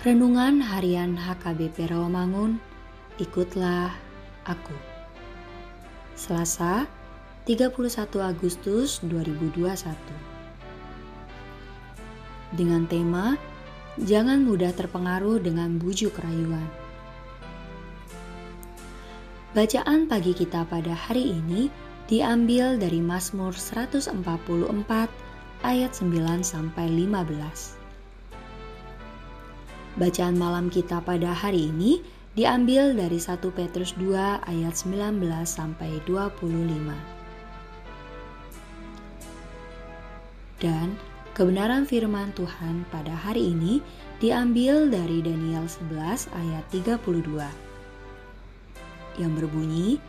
Renungan Harian HKBP Rawamangun, ikutlah aku. Selasa, 31 Agustus 2021. Dengan tema Jangan mudah terpengaruh dengan bujuk rayuan. Bacaan pagi kita pada hari ini diambil dari Mazmur 144 ayat 9 sampai 15. Bacaan malam kita pada hari ini diambil dari 1 Petrus 2 ayat 19 sampai 25. Dan kebenaran firman Tuhan pada hari ini diambil dari Daniel 11 ayat 32 yang berbunyi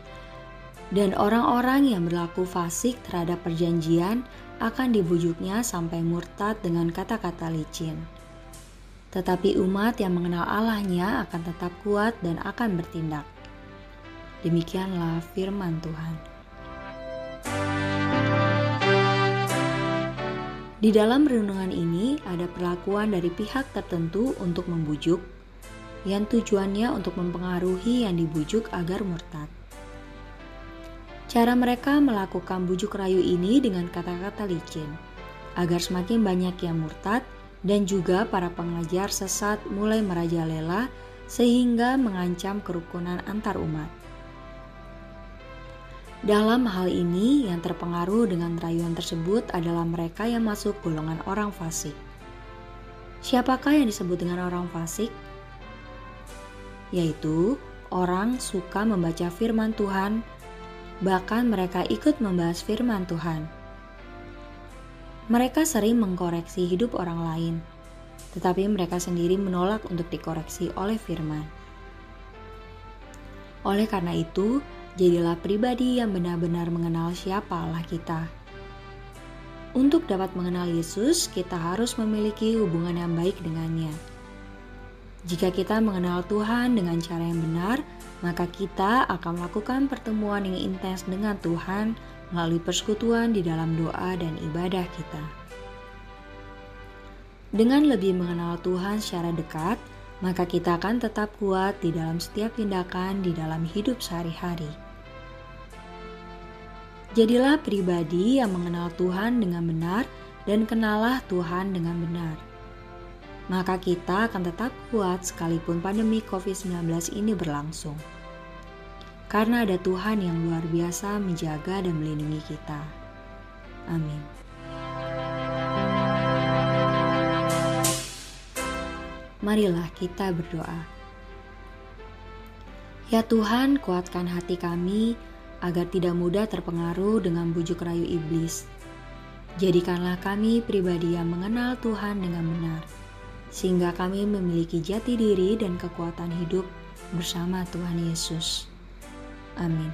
dan orang-orang yang berlaku fasik terhadap perjanjian akan dibujuknya sampai murtad dengan kata-kata licin tetapi umat yang mengenal Allahnya akan tetap kuat dan akan bertindak. Demikianlah firman Tuhan. Di dalam renungan ini ada perlakuan dari pihak tertentu untuk membujuk, yang tujuannya untuk mempengaruhi yang dibujuk agar murtad. Cara mereka melakukan bujuk rayu ini dengan kata-kata licin, agar semakin banyak yang murtad dan juga para pengajar sesat mulai merajalela sehingga mengancam kerukunan antar umat. Dalam hal ini, yang terpengaruh dengan rayuan tersebut adalah mereka yang masuk golongan orang fasik. Siapakah yang disebut dengan orang fasik? Yaitu orang suka membaca firman Tuhan, bahkan mereka ikut membahas firman Tuhan mereka sering mengkoreksi hidup orang lain, tetapi mereka sendiri menolak untuk dikoreksi oleh firman. Oleh karena itu, jadilah pribadi yang benar-benar mengenal siapa Allah kita. Untuk dapat mengenal Yesus, kita harus memiliki hubungan yang baik dengannya. Jika kita mengenal Tuhan dengan cara yang benar, maka kita akan melakukan pertemuan yang intens dengan Tuhan melalui persekutuan di dalam doa dan ibadah kita. Dengan lebih mengenal Tuhan secara dekat, maka kita akan tetap kuat di dalam setiap tindakan di dalam hidup sehari-hari. Jadilah pribadi yang mengenal Tuhan dengan benar dan kenalah Tuhan dengan benar. Maka kita akan tetap kuat sekalipun pandemi COVID-19 ini berlangsung karena ada Tuhan yang luar biasa menjaga dan melindungi kita. Amin. Marilah kita berdoa. Ya Tuhan, kuatkan hati kami agar tidak mudah terpengaruh dengan bujuk rayu iblis. Jadikanlah kami pribadi yang mengenal Tuhan dengan benar, sehingga kami memiliki jati diri dan kekuatan hidup bersama Tuhan Yesus. Amin.